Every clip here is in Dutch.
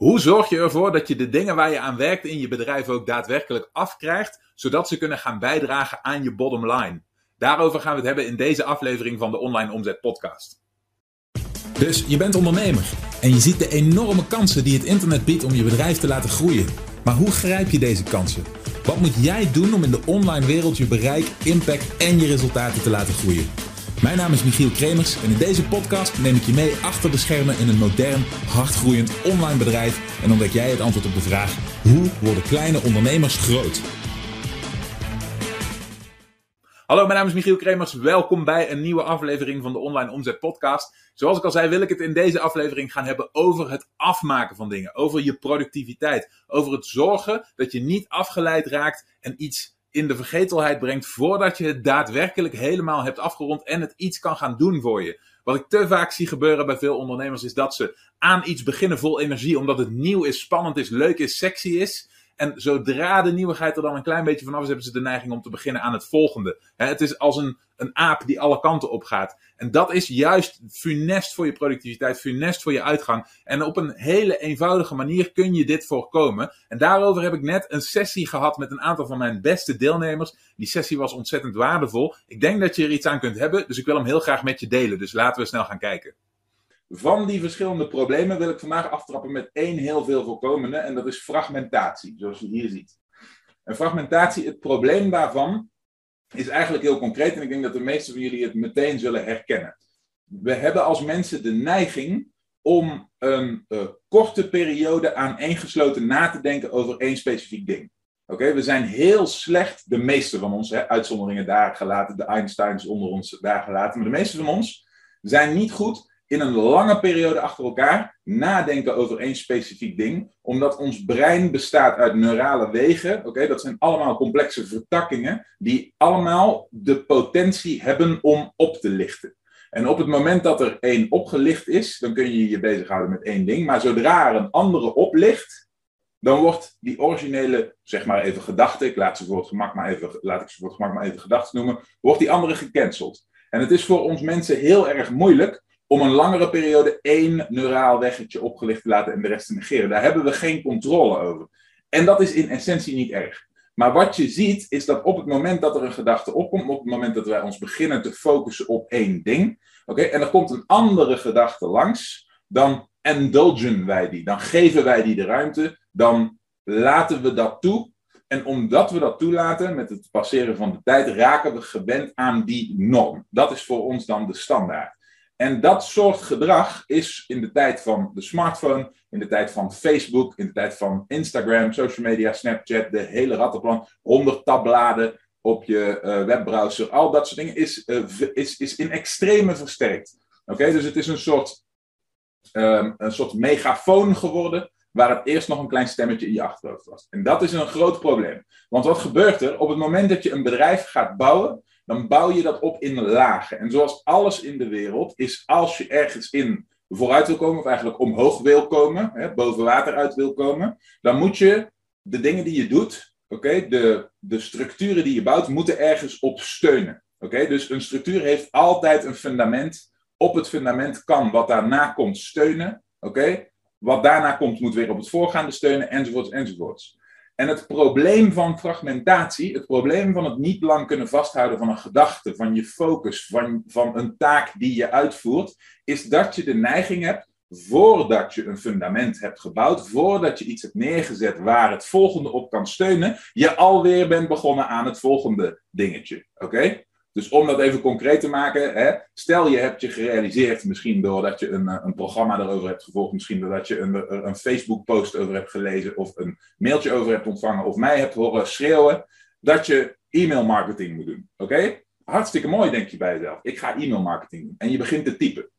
Hoe zorg je ervoor dat je de dingen waar je aan werkt in je bedrijf ook daadwerkelijk afkrijgt, zodat ze kunnen gaan bijdragen aan je bottom line? Daarover gaan we het hebben in deze aflevering van de Online Omzet Podcast. Dus je bent ondernemer en je ziet de enorme kansen die het internet biedt om je bedrijf te laten groeien. Maar hoe grijp je deze kansen? Wat moet jij doen om in de online wereld je bereik, impact en je resultaten te laten groeien? Mijn naam is Michiel Kremers en in deze podcast neem ik je mee achter de schermen in een modern, hardgroeiend online bedrijf en ontdek jij het antwoord op de vraag: hoe worden kleine ondernemers groot? Hallo, mijn naam is Michiel Kremers. Welkom bij een nieuwe aflevering van de Online Omzet Podcast. Zoals ik al zei, wil ik het in deze aflevering gaan hebben over het afmaken van dingen, over je productiviteit, over het zorgen dat je niet afgeleid raakt en iets in de vergetelheid brengt voordat je het daadwerkelijk helemaal hebt afgerond en het iets kan gaan doen voor je. Wat ik te vaak zie gebeuren bij veel ondernemers is dat ze aan iets beginnen vol energie omdat het nieuw is, spannend is, leuk is, sexy is. En zodra de nieuwigheid er dan een klein beetje vanaf is, hebben ze de neiging om te beginnen aan het volgende. het is als een, een aap die alle kanten op gaat. En dat is juist funest voor je productiviteit, funest voor je uitgang. En op een hele eenvoudige manier kun je dit voorkomen. En daarover heb ik net een sessie gehad met een aantal van mijn beste deelnemers. Die sessie was ontzettend waardevol. Ik denk dat je er iets aan kunt hebben, dus ik wil hem heel graag met je delen. Dus laten we snel gaan kijken. Van die verschillende problemen wil ik vandaag aftrappen met één heel veel voorkomende, en dat is fragmentatie, zoals je hier ziet. En fragmentatie, het probleem daarvan is eigenlijk heel concreet, en ik denk dat de meeste van jullie het meteen zullen herkennen. We hebben als mensen de neiging om een uh, korte periode aaneengesloten na te denken over één specifiek ding. Oké, we zijn heel slecht, de meeste van ons, hè, uitzonderingen daar gelaten, de Einsteins onder ons daar gelaten, maar de meeste van ons zijn niet goed in een lange periode achter elkaar nadenken over één specifiek ding, omdat ons brein bestaat uit neurale wegen. Oké, dat zijn allemaal complexe vertakkingen die allemaal de potentie hebben om op te lichten. En op het moment dat er één opgelicht is, dan kun je je bezighouden met één ding. Maar zodra er een andere oplicht, dan wordt die originele, zeg maar even gedachte, ik laat, ze voor het gemak maar even, laat ik ze voor het gemak maar even gedachten noemen, wordt die andere gecanceld. En het is voor ons mensen heel erg moeilijk om een langere periode één neuraal weggetje opgelicht te laten en de rest te negeren. Daar hebben we geen controle over. En dat is in essentie niet erg. Maar wat je ziet is dat op het moment dat er een gedachte opkomt, op het moment dat wij ons beginnen te focussen op één ding, oké, en er komt een andere gedachte langs, dan indulgen wij die, dan geven wij die de ruimte, dan laten we dat toe. En omdat we dat toelaten, met het passeren van de tijd, raken we gewend aan die norm. Dat is voor ons dan de standaard. En dat soort gedrag is in de tijd van de smartphone, in de tijd van Facebook, in de tijd van Instagram, social media, Snapchat, de hele rattenplan, 100 tabbladen op je uh, webbrowser, al dat soort dingen is, uh, is, is in extreme versterkt. Oké, dus het is een soort, um, een soort megafoon geworden, waar het eerst nog een klein stemmetje in je achterhoofd was. En dat is een groot probleem. Want wat gebeurt er? Op het moment dat je een bedrijf gaat bouwen, dan bouw je dat op in lagen. En zoals alles in de wereld is als je ergens in vooruit wil komen, of eigenlijk omhoog wil komen, hè, boven water uit wil komen, dan moet je de dingen die je doet, oké, de, de structuren die je bouwt, moeten ergens op steunen. Oké, dus een structuur heeft altijd een fundament. Op het fundament kan wat daarna komt steunen. Oké, wat daarna komt moet weer op het voorgaande steunen, enzovoorts, enzovoorts. En het probleem van fragmentatie, het probleem van het niet lang kunnen vasthouden van een gedachte, van je focus, van, van een taak die je uitvoert, is dat je de neiging hebt, voordat je een fundament hebt gebouwd, voordat je iets hebt neergezet waar het volgende op kan steunen, je alweer bent begonnen aan het volgende dingetje. Oké? Dus om dat even concreet te maken, hè, stel je hebt je gerealiseerd, misschien doordat je een, eh, een programma erover hebt gevolgd, misschien doordat je een, een Facebook-post over hebt gelezen of een mailtje over hebt ontvangen of mij hebt horen schreeuwen, dat je e-mail marketing moet doen. Oké? Hartstikke mooi, denk je bij jezelf. Ik ga e-mail marketing doen. En je begint te typen.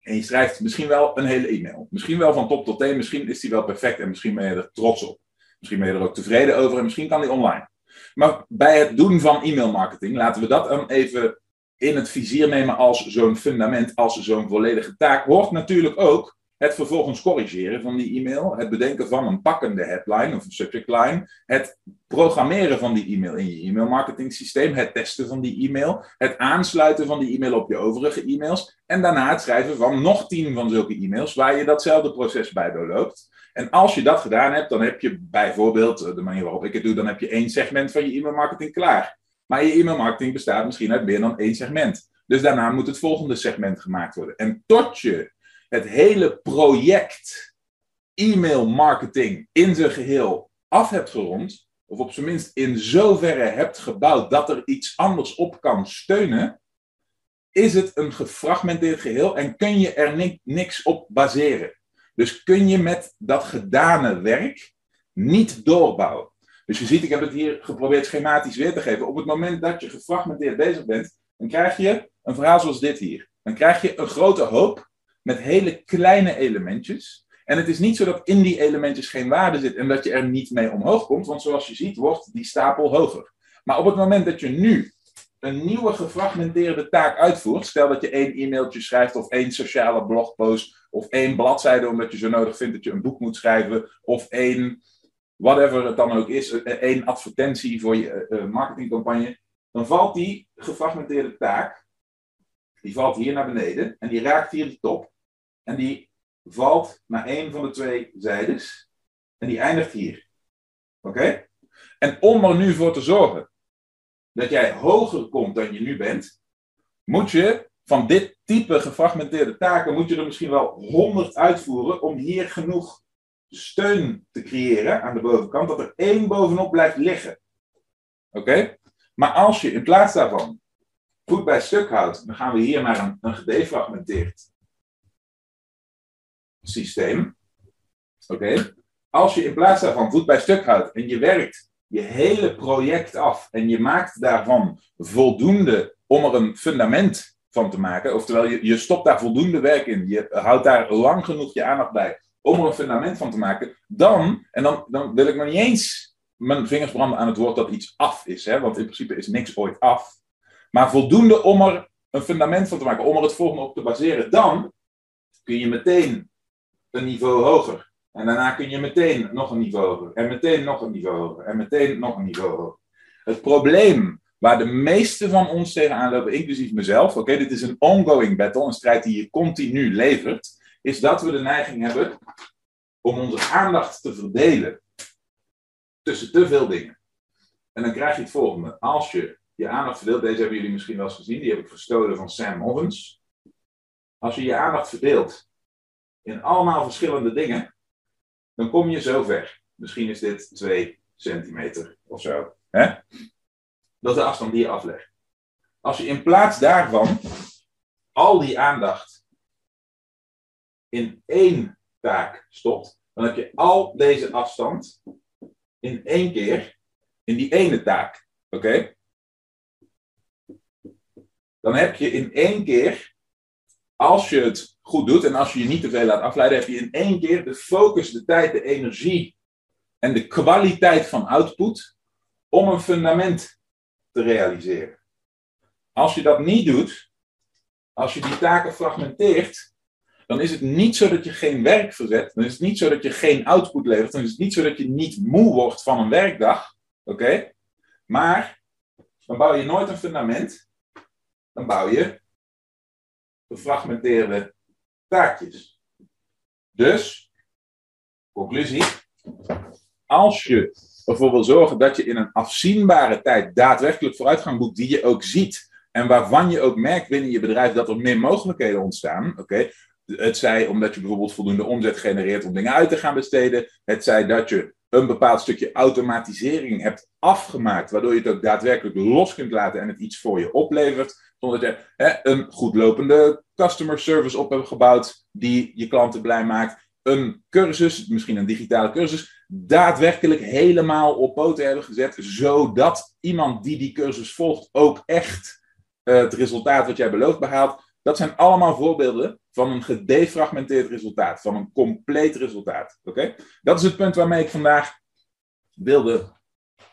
En je schrijft misschien wel een hele e-mail. Misschien wel van top tot teen, misschien is die wel perfect en misschien ben je er trots op. Misschien ben je er ook tevreden over en misschien kan die online. Maar bij het doen van e-mail marketing, laten we dat dan even in het vizier nemen als zo'n fundament, als zo'n volledige taak, hoort natuurlijk ook het vervolgens corrigeren van die e-mail, het bedenken van een pakkende headline of een subject line, het programmeren van die e-mail in je e-mail marketing systeem, het testen van die e-mail, het aansluiten van die e-mail op je overige e-mails en daarna het schrijven van nog tien van zulke e-mails waar je datzelfde proces bij doorloopt. En als je dat gedaan hebt, dan heb je bijvoorbeeld, eh, de manier waarop ik het doe, dan heb je één segment van je e-mail marketing klaar. Maar je e-mail marketing bestaat misschien uit meer dan één segment. Dus daarna moet het volgende segment gemaakt worden. En tot je het hele project e-mail marketing in zijn geheel af hebt gerond, of op zijn minst in zoverre hebt gebouwd dat er iets anders op kan steunen, is het een gefragmenteerd geheel en kun je er niks op baseren. Dus kun je met dat gedane werk niet doorbouwen. Dus je ziet, ik heb het hier geprobeerd schematisch weer te geven. Op het moment dat je gefragmenteerd bezig bent, dan krijg je een verhaal zoals dit hier. Dan krijg je een grote hoop met hele kleine elementjes. En het is niet zo dat in die elementjes geen waarde zit en dat je er niet mee omhoog komt, want zoals je ziet wordt die stapel hoger. Maar op het moment dat je nu een nieuwe gefragmenteerde taak uitvoert, stel dat je één e-mailtje schrijft of één sociale blogpost of één bladzijde omdat je zo nodig vindt dat je een boek moet schrijven of één, whatever het dan ook is, eh, één advertentie voor je eh, eh, marketingcampagne, dan valt die gefragmenteerde taak, die valt hier naar beneden en die raakt hier de top en die valt naar één van de twee zijdes en die eindigt hier. Oké? En om er nu voor te zorgen dat jij hoger komt dan je nu bent, moet je van dit type gefragmenteerde taken, moet je er misschien wel 100 uitvoeren om hier genoeg steun te creëren aan de bovenkant, dat er één bovenop blijft liggen. Oké? Maar als je in plaats daarvan voet bij stuk houdt, dan gaan we hier naar een, een gedefragmenteerd systeem. Oké? Als je in plaats daarvan voet bij stuk houdt en je werkt je hele project af en je maakt daarvan voldoende om er een fundament van te maken, oftewel je, je stopt daar voldoende werk in, je houdt daar lang genoeg je aandacht bij om er een fundament van te maken, dan, en dan, dan wil ik nog niet eens mijn vingers branden aan het woord dat iets af is, hè, want in principe is niks ooit af, maar voldoende om er een fundament van te maken, om er het volgende op te baseren, dan kun je meteen een niveau hoger. En daarna kun je meteen nog een niveau hoger. En meteen nog een niveau hoger. En meteen nog een niveau hoger. Het probleem waar de meeste van ons tegenaan lopen, inclusief mezelf, oké, dit is een ongoing battle, een strijd die je continu levert, is dat we de neiging hebben om onze aandacht te verdelen tussen te veel dingen. En dan krijg je het volgende. Als je je aandacht verdeelt, deze hebben jullie misschien wel eens gezien, die heb ik gestolen van Sam Owens. Als je je aandacht verdeelt in allemaal verschillende dingen, dan kom je zo ver. Misschien is dit 2 centimeter of zo. Hè? Dat is de afstand die je aflegt. Als je in plaats daarvan al die aandacht in één taak stopt, dan heb je al deze afstand in één keer in die ene taak. Oké? Dan heb je in één keer, als je het goed doet en als je je niet te veel laat afleiden, heb je in één keer de focus, de tijd, de energie en de kwaliteit van output om een fundament te realiseren. Als je dat niet doet, als je die taken fragmenteert, dan is het niet zo dat je geen werk verzet, dan is het niet zo dat je geen output levert, dan is het niet zo dat je niet moe wordt van een werkdag, oké? Maar dan bouw je nooit een fundament, dan bouw je gefragmenteerde taakjes. Dus, conclusie, als je ervoor wil zorgen dat je in een afzienbare tijd daadwerkelijk vooruitgang boekt die je ook ziet en waarvan je ook merkt binnen je bedrijf dat er meer mogelijkheden ontstaan, oké, het zij omdat je bijvoorbeeld voldoende omzet genereert om dingen uit te gaan besteden. Het zij dat je een bepaald stukje automatisering hebt afgemaakt, waardoor je het ook daadwerkelijk los kunt laten en het iets voor je oplevert. Zonder je een goed lopende customer service op hebt gebouwd die je klanten blij maakt. Een cursus, misschien een digitale cursus, daadwerkelijk helemaal op poten hebben gezet, zodat iemand die die cursus volgt ook echt uh, het resultaat wat jij belooft behaalt. Dat zijn allemaal voorbeelden van een gedefragmenteerd resultaat, van een compleet resultaat. Oké? Dat is het punt waarmee ik vandaag wilde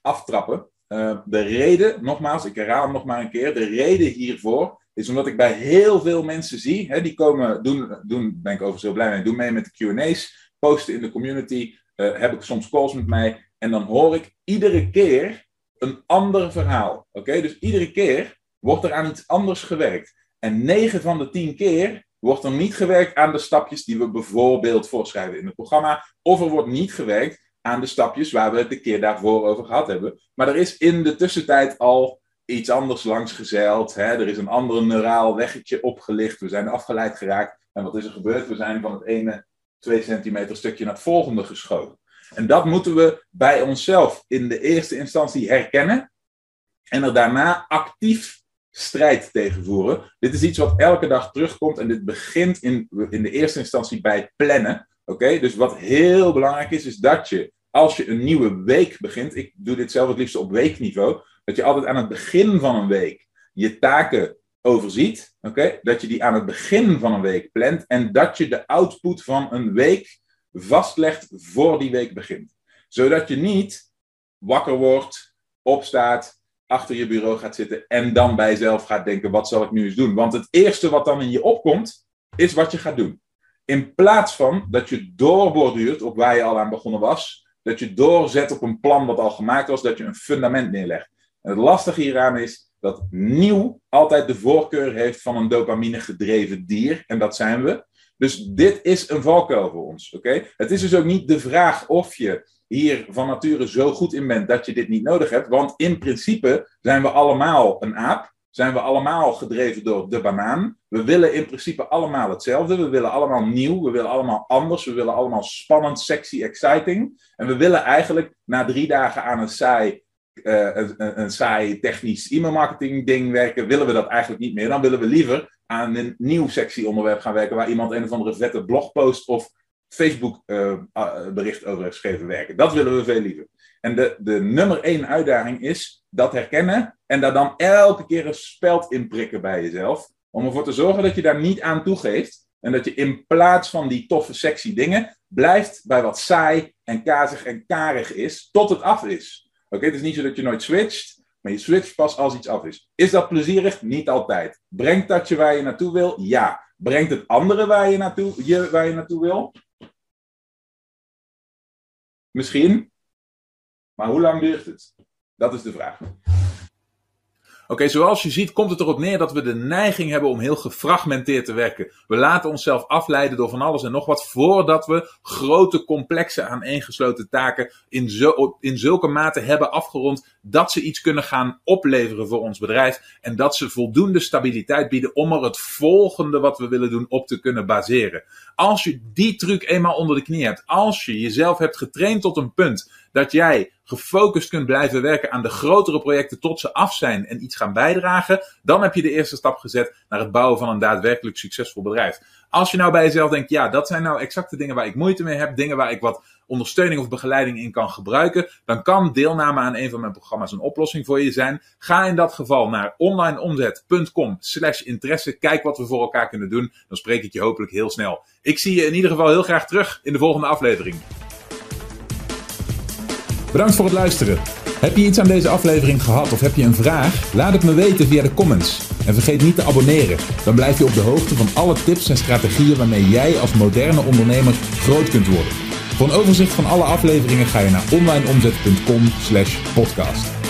aftrappen. Uh, de reden, nogmaals, ik herhaal hem nog maar een keer, de reden hiervoor is omdat ik bij heel veel mensen zie, hè, die komen, doen, doen, ben ik overigens heel blij mee, doen mee met de QA's, posten in de community, uh, heb ik soms calls met mij, en dan hoor ik iedere keer een ander verhaal. Oké, dus iedere keer wordt er aan iets anders gewerkt. En 9 van de 10 keer wordt er niet gewerkt aan de stapjes die we bijvoorbeeld voorschrijven in het programma, of er wordt niet gewerkt aan de stapjes waar we het de keer daarvoor over gehad hebben. Maar er is in de tussentijd al iets anders langs gezeild. Hè? Er is een ander neuraal weggetje opgelicht. We zijn afgeleid geraakt. En wat is er gebeurd? We zijn van het ene 2 centimeter stukje naar het volgende geschoven. En dat moeten we bij onszelf in de eerste instantie herkennen. En er daarna actief strijd tegen voeren. Dit is iets wat elke dag terugkomt. En dit begint in, in de eerste instantie bij plannen. Oké, dus wat heel belangrijk is, is dat je als je een nieuwe week begint, ik doe dit zelf het liefst op weekniveau, dat je altijd aan het begin van een week je taken overziet, oké? dat je die aan het begin van een week plant en dat je de output van een week vastlegt voor die week begint. Zodat je niet wakker wordt, opstaat, achter je bureau gaat zitten en dan bij jezelf gaat denken, wat zal ik nu eens doen? Want het eerste wat dan in je opkomt, is wat je gaat doen. In plaats van dat je doorborduurt op waar je al aan begonnen was, dat je doorzet op een plan wat al gemaakt was, dat je een fundament neerlegt. En het lastige hieraan is dat nieuw altijd de voorkeur heeft van een dopamine gedreven dier, en dat zijn we. Dus dit is een valkuil voor ons. oké? Het is dus ook niet de vraag of je hier van nature zo goed in bent dat je dit niet nodig hebt, want in principe zijn we allemaal een aap zijn we allemaal gedreven door de banaan. We willen in principe allemaal hetzelfde. We willen allemaal nieuw. We willen allemaal anders. We willen allemaal spannend, sexy, exciting. En we willen eigenlijk na drie dagen aan een saai, uh, een, een, saai technisch e-mailmarketing ding werken, willen we dat eigenlijk niet meer. Dan willen we liever aan een nieuw sexy onderwerp gaan werken waar iemand een of andere vette blogpost of Facebook uh, bericht over heeft geschreven werken. Dat willen we veel liever. En de, de nummer één uitdaging is dat herkennen en daar dan elke keer een speld in prikken bij jezelf. Om ervoor te zorgen dat je daar niet aan toegeeft. En dat je in plaats van die toffe, sexy dingen blijft bij wat saai en kazig en karig is, tot het af is. Oké, het is niet zo dat je nooit switcht, maar je switcht pas als iets af is. Is dat plezierig? Niet altijd. Brengt dat je waar je naartoe wil? Ja. Brengt het andere waar je naartoe, je, waar je naartoe wil? Misschien. Maar hoe lang duurt het? Dat is de vraag. Oké, zoals je ziet komt het erop neer dat we de neiging hebben om heel gefragmenteerd te werken. We laten onszelf afleiden door van alles en nog wat voordat we grote, complexe, aaneengesloten taken in, zo, in zulke mate hebben afgerond dat ze iets kunnen gaan opleveren voor ons bedrijf en dat ze voldoende stabiliteit bieden om er het volgende wat we willen doen op te kunnen baseren. Als je die truc eenmaal onder de knie hebt, als je jezelf hebt getraind tot een punt dat jij gefocust kunt blijven werken aan de grotere projecten tot ze af zijn en iets gaan bijdragen, dan heb je de eerste stap gezet naar het bouwen van een daadwerkelijk succesvol bedrijf. Als je nou bij jezelf denkt, ja, dat zijn nou exacte dingen waar ik moeite mee heb, dingen waar ik wat ondersteuning of begeleiding in kan gebruiken, dan kan deelname aan een van mijn programma's een oplossing voor je zijn. Ga in dat geval naar onlineomzet.com slash interesse. Kijk wat we voor elkaar kunnen doen. Dan spreek ik je hopelijk heel snel. Ik zie je in ieder geval heel graag terug in de volgende aflevering. Bedankt voor het luisteren. Heb je iets aan deze aflevering gehad of heb je een vraag? Laat het me weten via de comments. En vergeet niet te abonneren. Dan blijf je op de hoogte van alle tips en strategieën waarmee jij als moderne ondernemer groot kunt worden. Voor een overzicht van alle afleveringen ga je naar onlineomzet.com/podcast.